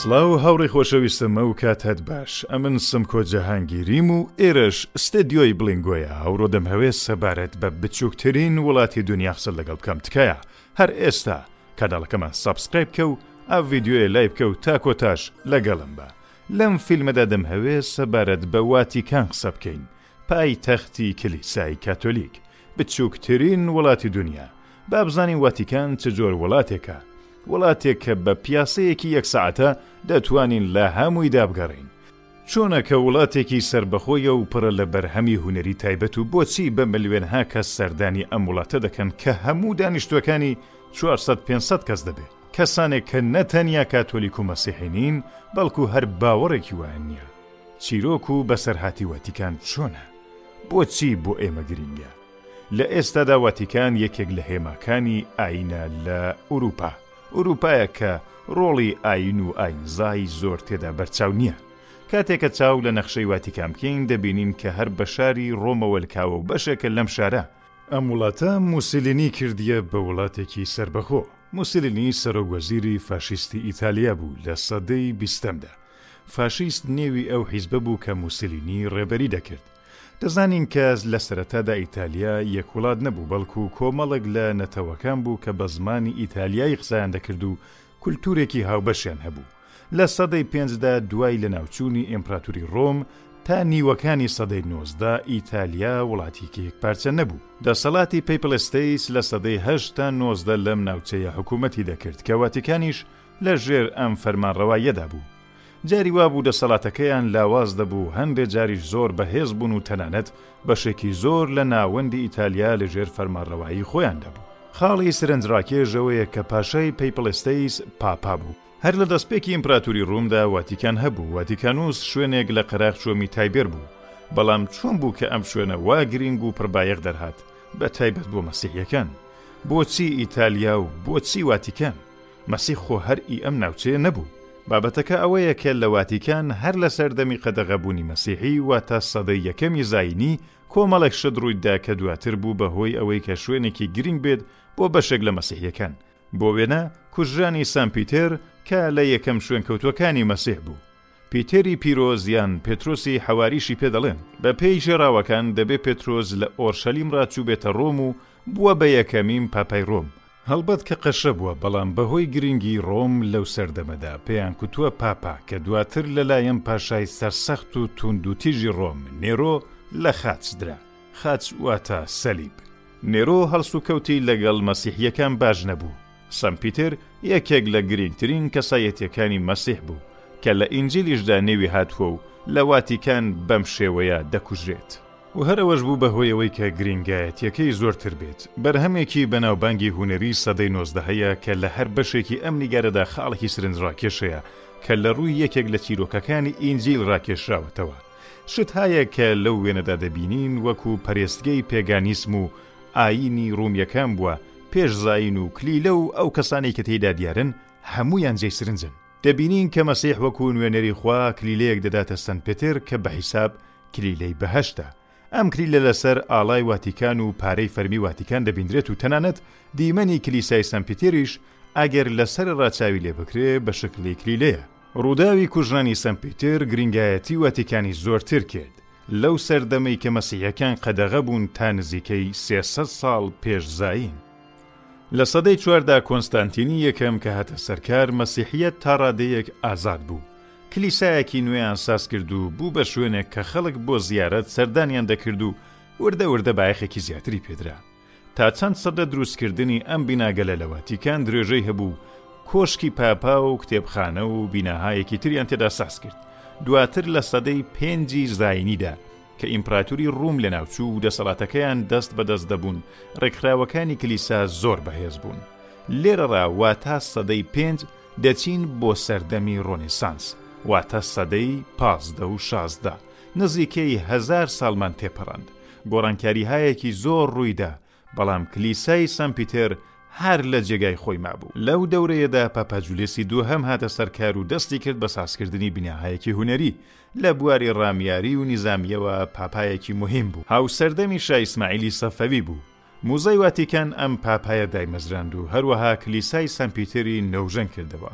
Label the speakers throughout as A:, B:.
A: سڵاو هاوڕێ خۆشەویستم ئەو کات هەت باش ئەمن سمکۆ جەهانگیریم و ئێرەش ستدیۆی بلینگۆیە ئەوڕۆ دەمهەوێت سەبارەت بە بچووکترین وڵاتی دنیا قسە لەگەڵ بکەم تکایە هەر ئێستا کەناڵەکەمان سەبسکرایب بکە و ئا ڤیددیوێ لای بکە و تاکۆتاش لەگەڵم بە لەم فیلمەدا دەمهەوێت سەبارەت بە واتیکان قسە بکەین پایتەختی کلیسای کاتۆلیک، بچووکترین وڵاتی دونیا، با بزانین واتیکان چ جۆر وڵاتێکە، وڵاتێک کە بە پیاسەیەکی یەک سەعاتە دەتوانین لە هەموویدا بگەڕێین، چۆنەکە وڵاتێکی سەربەخۆیە و پڕە لە بەرهەمی هونەری تایبەت و بۆچی بە ملیۆنها کەس سەردانی ئەم وڵاتە دەکەن کە هەموو دانیشتووەکانی چوار سەد پێنج سەد کەس دەبێ، کەسانێک کە نە تەنیا کاتۆلیک و مەسیحی نین بەڵکو هەر باوەڕێکی وایان نییە. چیرۆک و بەسەرهاتی واتیکان چۆنە؟ بۆچی بۆ ئێمە گرینگە؟ لە ئێستادا واتیکان یەکێک لە هێماکانی ئایینە لە ئورووپا. ئورووپایەک کە ڕۆڵی ئایین و ئایینزای زۆر تێدا بەرچاو نییە. کاتێک کە چاو لە نەخشەی واتیکان بکەین، دەبینین کە هەر بە شاری ڕۆمەوە لکاوە و بەشێکە لەم شارە. ئەم وڵاتە موسلینی کردیە بە وڵاتێکی سەربەخۆ. موسلینی سەرۆکوەزیری فاشیستی ئیتالیا بوو لە سەدەی بیستەمدا. فاشیست نێوی ئەو حیزبە بوو کە موسلینی ڕێبەری دەکرد. دەزانین کە لە سەرەتادا ئیتالیا یەک وڵات نەبوو بەڵکو کۆمەڵێک لە نەتەوەکان بوو کە بە زمانی ئیتالیایی قسەیان دەکرد و کولتوورێکی هاوبەشیان هەبوو. لە سەدەی پێنجدا دوای لەناوچوونی ئیمپراتوری ڕۆم تا نیوەکانی سەدەی نۆزدە ئیتالیا وڵاتیکی یەک پارچە نەبوو. دەسەڵاتی پەیپڵ ئێستەیس لە سەدەی هەشت تا نۆزدە لەم ناوچەیە حکوومەتی دەکرد کە واتیکانیش لە ژێر ئەم فەرمانڕەواییەدا بوو. جاری وا بوو دەسەڵاتەکەیان لاواز دەبوو، هەندێ جاریش زۆر بەهێز بوون و تەنانەت بەشێکی زۆر لە ناوەندی ئیتالیا لە ژێر فەرمانڕەوایی خۆیاندا بوو. خاڵی سەرنجڕاکێش ئەوەیە کە پاشای پەیپڵستەیس پاپا بوو. هەر لە دەستپێکی ئیمپراتوری ڕوومدا واتیکان هەبوو، واتیکانوس شوێنێک لە قەراخ چۆمی تایبێر بوو. بەڵام چۆن بوو کە ئەم شوێنە وا گرینگ و پڕبایەخ دەرهات، بەتایبەت بۆ مەسیحییەکان؟ بۆچی ئیتالیا و بۆچی واتیکان؟ مەسیح خۆ هەر ئی ئەم ناوچەیە نەبوو. بابەتەکە ئەوەیە کە لە واتیکان هەر لە سەردەمی قەدەغەبوونی مەسیحی واتە سەدەی یەکەمی زایینی کۆمەڵێک شت ڕوویدا کە دواتر بوو بە هۆی ئەوەی کە شوێنێکی گرینگ بێت بۆ بەشێک لە مەسیحیەکان بۆ وێنە کوژرانی سان پیتێر کە لە یەکەم شوێنکەوتوەکانی مەسیح بوو پیتێری پیرۆز یان پێترۆسی حەواریشی پێ دەڵێن بە پێی ژێراوەکان دەبێ پێترۆز لە ئۆرشەلیم ڕاچووبێتە ڕۆم و بووە بە یەکەمیم پاپای ڕۆم هەڵبەت کە قەشە بووە، بەڵام بەهۆی گرنگیی ڕۆم لەو سەردەمەدا، پێیان کوتووە پاپا، کە دواتر لەلایەن پاشای سەرسەخت و تووندوتیژی ڕۆم، نێرۆ، لە خاچ درا. خاچ واتا سەلیب. نێرۆ هەڵسوکەوتی لەگەڵ مەسیحییەکان باش نەبوو. سان پیتر یەکێک لە گرینگترین کەسایەتییەکانی مەسیح بوو، کە لە ئینجیلیشدا نێوی هاتووە و لە واتیکان بەم شێوەیە دەکوژرێت. و هەر ئەوەش بوو بەهۆی ئەوەی کە گرینگایەتییەکەی زۆرتر بێت، بەرهەمێکی بەناوبانگی هونەریی سەدەی نۆزدەهەیە کە لە هەر بەشێکی ئەم نیگارەدا خاڵێکی سرنجڕاکێشەیە کە لە ڕووی یەکێک لە چیرۆکەکانی ئینجیل ڕاکێشراوەتەوە شتهایەک کە لەو وێنەدا دەبینین وەکو پەرێستگەی پێگانیسم و ئایینی ڕوومییەکان بووە پێش زایین و کلیلە و ئەو کەسانەی کە تێیدا دیارن هەموویان جێی سرنجن. دەبینین کە مەسیح وەکوو نوێنەری خوا کلیلەیەک دەداتە سەن پێتر کە بە حیساب کلیلەی بەهەشتە. ئەم کلیلە لەسەر ئاڵای واتیکان و پارەی فەرمی واتیکان دەبیندرێت و تەنانەت دیمەنی کلیسای سەن پیتێریش ئەگەر لە سەرەڕا چاوی لێ بکرێ بە شکلی کلیلەیە. ڕووداوی کوژرانی سەن پیتر گرینگایەتی واتیکانی زۆرتر کرد. لەو سەردەمەی کە مەسیحیەکان قەدەغە بوون تا نزیکەی سێ سەد ساڵ پێش زایین. لە سەدەی چواردا کۆنستانتینی یەکەم کە هاتە سەرکار، مەسیحییەت تا ڕادەیەک ئازاد بوو. کلیسایەکی نوێیان ساز کرد و بوو بە شوێنێک کە خەڵک بۆ زیارەت سەردانیان دەکرد و وردە وردە بایەخێکی زیاتری پێ درا. تا چەند سەدە دروستکردنی ئەم بیناگەلە لە واتیکان درێژەی هەبوو، کۆشکی پاپا و کتێبخانە و بیناهایەکی تریان تێدا ساز کرد. دواتر لە سەدەی پێنجی زاینیدا، کە ئیمپراتوری ڕوم لەناوچوو و دەسەڵاتەکەیان دەست بەدەست دەبوون، ڕێکخراوەکانی کلیسا زۆر بەهێز بوون. لێرەڕا واتا سەدەی پێنج دەچین بۆ سەردەمی ڕۆنیسانس، واتە سەدەی پازدە و شازدە، نزیکەی هەزار ساڵمان تێپەڕاند، گۆڕانکاریهایەکی زۆر ڕوویدا بەڵام کلیسای سان پیتێر هەر لە جێگای خۆی مابوو. لەو دەورەیەدا پاپا جولیسی دووهەم هاتە سەر کار و دەستی کرد بە سازکردنی بیناهایەکی هونەری. لە بواری ڕامیاری و نیزامییەوە پاپایەکی موهیم بوو. هاوسەردەمی شا ئیسماعیلی سەفەوی بوو. موزەی واتیکان ئەم پاپایە دایمەزراند و هەروەها کلیسای سان پیتێری نۆژەن کردەوە.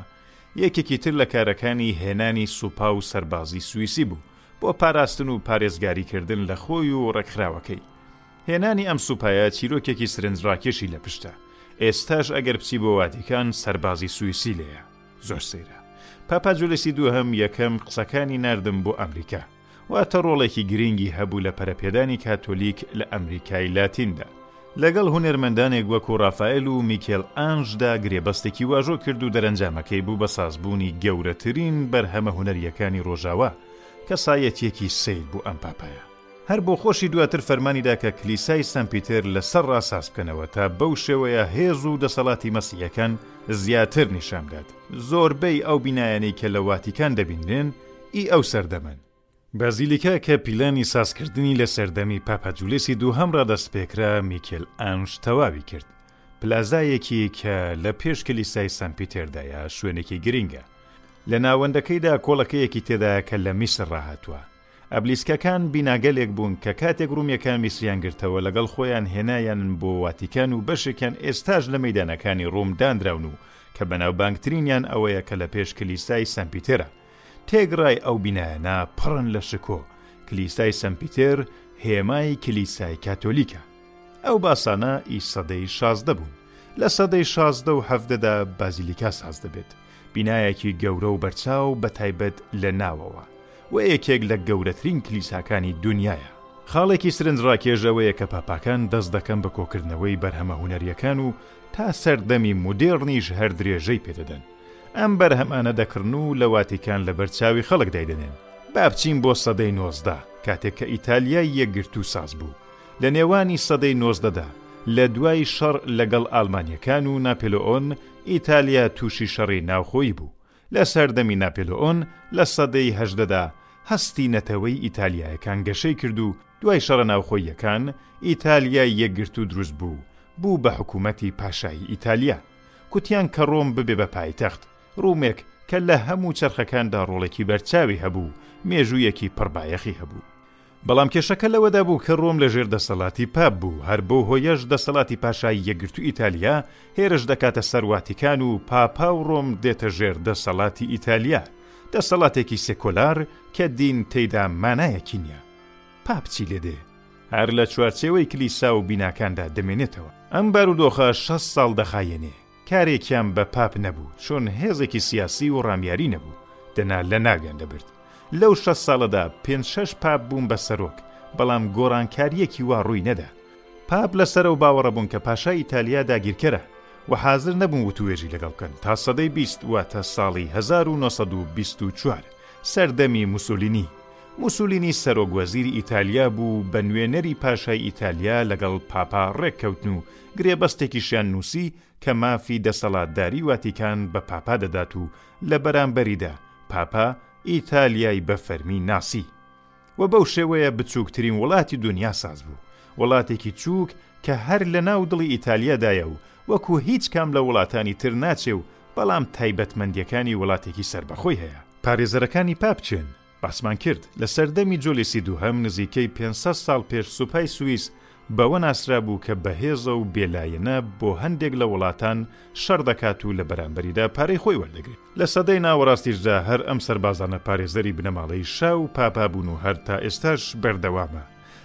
A: یەکێکی تر لە کارەکانی هێنانی سوپا و سەربازی سویسی بوو بۆ پاراستن و پارێزگاریکردن لە خۆی و ڕێکخراوەکەی. هێنانی ئەم سوپایە چیرۆکێکی سرنجڕاکێشی لە پشتە، ئێستاش ئەگەر بچی بۆ وادیکان سەربازی سویسی لێیە. زۆر سەیرە. پاپا جولێسی دووهەم یەکەم قسەکانی ناردم بۆ ئەمریکا. واتە ڕۆڵێکی گرینگی هەبوو لە پەرەپێدانی کاتۆلیک لە ئەمریکای لاتیندا. لەگەڵ هونەرمەندانێک وەکو ڕافایل و میکێل ئانژدا گرێبەستێکی واژۆ کرد و دەرەنجامەکەی بوو بە سازبوونی گەورەترین بەرهەمە هونەرییەکانی ڕۆژاوا. کەسایەتییەکی سەیر بوو ئەم پاپایە. هەر بۆخۆشی دواتر فەرمانی دا کە کلیسای سان پیتێر لە سەڕا ساز بکەنەوە تا بەو شێوەیە هێز و دەسەڵاتی مەسیحیەکان زیاتر نیشان بدات، زۆربەی ئەو بینایانەی کە لە واتیکان دەبینرێن ئی ئەو سەردەمەن. بازیلیکا کە پیلانی ساز کردنی لە سەردەمی پاپا جولێسی دووهەم ڕا دەست پێکرا میکێل ئانژ تەواوی کرد، پلازایەکی کە لە پێش کلیسای سان پیتێر دایە شوێنێکی گرینگە لە ناوەندەکەیدا کۆڵەکەیەکی تێدایە کە لە میسر ڕا هاتووە، ئەبلیسکەکان بیناگەلێک بوون کە کاتێک ڕومیەکان میسریان گرتەوە لەگەڵ خۆیان هێنایانن بۆ واتیکان و بەشێکیان ئێستاش لە مەیدانەکانی ڕوم داندراون و کە بەناوبانگترینیان ئەوەیە کە لە پێش کلیسای سان پیتێرە تێگڕای ئەو بینایەنە پڕن لە شکۆ کلیسای سان پیتێر هێمای کلیسای کاتۆلیکە ئەو باسانە ئی سەدەی شازدە بوون لە سەدەی شازدە و هەفتدەدا بازیلیکا ساز دەبێت بینایەکی گەورە و بەرچاو بە تایبەت لە ناوەوە و یەکێک لە گەورەترین کلیساکانی دونیایە. خاڵێکی سرنجڕاکێش ئەوەیە کە پاپاکان دەست دەکەن بە کۆکردنەوەی بەرهەمە هونەرییەکان و تا سەردەمی مودێڕنیش هەر درێژەی پێ دەدەن ئەم بەرهەمانە دەکڕن و لە واتیکان لەبەر چاوی خەڵک دایدەنێن. با بچین بۆ سەدەی نۆزدە، کاتێک کە ئیتالیای یەکگرتوو ساز بوو. لە نێوانی سەدەی نۆزدەدا، لە دوای شەڕ لەگەڵ ئاڵمانییەکان و ناپێلئۆن، ئیتالیا تووشی شەڕی ناوخۆیی بوو، لە سەردەمی ناپێلئۆن لە سەدەی هەژدەدا هەستی نەتەوەی ئیتالیایەکان گەشەی کرد و دوای شەڕە ناوخۆییەکان ئیتالیای یەکگرتوو دروست بوو بوو بە حکوومەتی پاشایی ئیتالیا. کوتیان کە ڕۆم ببێ بە پایتەخت. ڕوومێک کە لە هەموو چەرخەکاندا ڕۆڵێکی بەرچاوی هەبوو، مێژوویەکی پڕبایەخی هەبوو. بەڵام کێشەکە لەوەدا بوو کە ڕۆم لە ژێر دەسەڵاتی پاپ بوو، هەر بەو هۆیەش دەسەڵاتی پاشایی یەکگرتوو ئیتالیا هێرش دەکاتە سەر واتیکان و پاپا و ڕۆم دێتە ژێر دەسەڵاتی ئیتالیا، دەسەڵاتێکی سێکۆلار کە دین تێیدا مانایەکی نییە. پاپ چی لێ دێ؟ هەر لە چوارچێوەی کلیسا و بیناکاندا دەمێنێتەوە. ئەم بارودۆخە شەست ساڵ دەخایەنێ. کارێکیان بە پاپ نەبوو چون هێزێکی سیاسی و ڕامیاری نەبوو دەنا لە ناویان دەبرد لەو شەست ساڵەدا پێنج شەش پاپ بوون بە سەرۆک بەڵام گۆڕانکاریەکی وا ڕووی نەدا پاپ لەسەرەو باوەڕە بوون کە پاشای ئیتالیا داگیرکەرە وە حازر نەبوون وتوێژی لەگەڵ بکەن تا سەدەی بیست واتە ساڵی هەزار و نۆ سەد و بیست و چوار سەردەمی موسولینی موسولینی سەرۆک وەزیری ئیتالیا بوو بە نوێنەری پاشای ئیتالیا لەگەڵ پاپا ڕێک کەوتن و گرێبەستێکیشیان نووسی کە مافی دەسەڵاتداری واتیکان بە پاپا دەدات و لە بەرامبەریدا پاپا ئیتالیای بە فەرمی ناسی. وە بەو شێوەیە بچووکترین وڵاتی دونیا ساز بوو، وڵاتێکی چووک کە هەر لە ناو دڵی ئیتالیادایە و وەکو هیچ کام لە وڵاتانی تر ناچێ و بەڵام تایبەتمەندییەکانی وڵاتێکی سەربەخۆی هەیە. پارێزەرەکانی پاپ کێن؟ باسمان کرد لە سەردەمی جۆلیسی دووهەم نزیکەی پێنج سەد ساڵ پێش سوپای سویس بەوە ناسرابوو کە بەهێزە و بێلایەنە بۆ هەندێک لە وڵاتان شەڕ دەکات و لە بەرامبەریدا پارەی خۆی وەردەگرێت لە سەدەی ناوەڕاستیشدا هەر ئەم سەربازانە پارێزەری بنەماڵەی شا و پاپا بوون و هەر تا ئێستاش بەردەوامە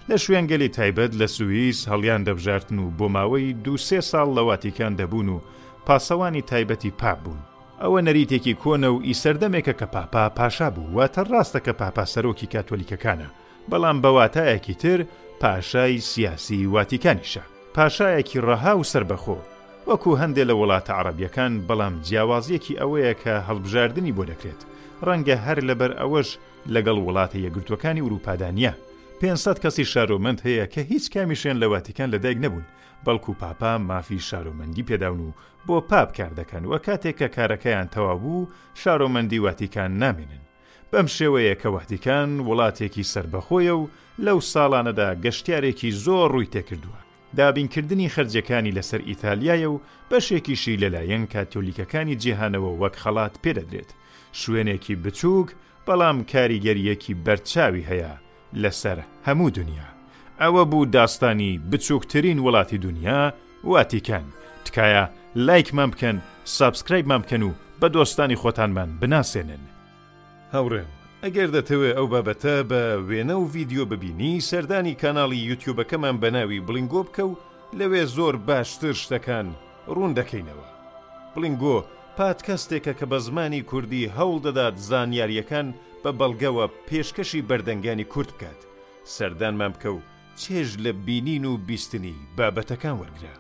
A: لە شوێنگەلی تایبەت لە سویس هەڵیان دەبژاردن و بۆ ماوەی دوو سێ ساڵ لە واتیکان دەبوون و پاسەوانی تایبەتی پاپ بوون. ئەوە نەریتێکی کۆنە و ئی سەردەمێکە کە پاپا پاشا بوو، واتە ڕاستە کە پاپا سەرۆکی کاتۆلیکەکانە، بەڵام بە واتایەکی تر پاشای سیاسی واتیکانیشە، پاشایەکی ڕەها و سەربەخۆ، وەکوو هەندێ لە وڵاتە عەڕەبییەکان، بەڵام جیاوازییەکی ئەوەیە کە هەڵبژاردنی بۆ دەکرێت، ڕەنگە هەر لەبەر ئەوەش لەگەڵ وڵاتە یەکگرتووەکانی ئورووپادا نییە، پێنج سەد کەسی شارۆمەند هەیە کە هیچ کامیشیان لە واتیکان لەدایک نەبوون، بەڵکوو پاپا مافی شارۆمەندی پێداون و بۆ پاپ کار دەکەن و کاتێک کە کارەکەیان تەواو بوو شارۆمەندی وەهتیکان نامێنن. بەم شێوەیە کە وەهتیکان وڵاتێکی سەربەخۆیە و لەو ساڵانەدا گەشتیارێکی زۆر ڕووی تێکردووە. دابینکردنی خەرجیەکانی لەسەر ئیتالیایە و بەشێکیشی لەلایەن کاتۆلیکەکانی جیهانەوە وەک خەڵات پێدەدرێت. شوێنێکی بچووک بەڵام کاریگەرییەکی بەرچاوی هەیە لەسەر هەموو دونیا. ئەوە بوو داستانی بچوکترین وڵاتی دونیا واتیکەن تکایە لایکمان بکەن سابسکرایبمان بکەن و بە دۆستانی خۆتانمان بناسێنن. هاوڕێم ئەگەر دەتەوێ ئەو بابەتە بە وێنە و ڤیدیۆ ببینی سەردانی کاناڵی یوتیوبەکەمان بەناوی بڵینگۆ بکە و لەوێ زۆر باشتر شتەکان ڕوون دەکەینەوە. بڵینگۆ پادکەستێکە کە بە زمانی کوردی هەوڵ دەدات زانیارییەکان بە بەڵگەوە پێشکەشی بەردەنگانی کورد بکات. سەردانمان بکە و چێژ لە بینین و بیستنی بابەتەکان وەرگرە.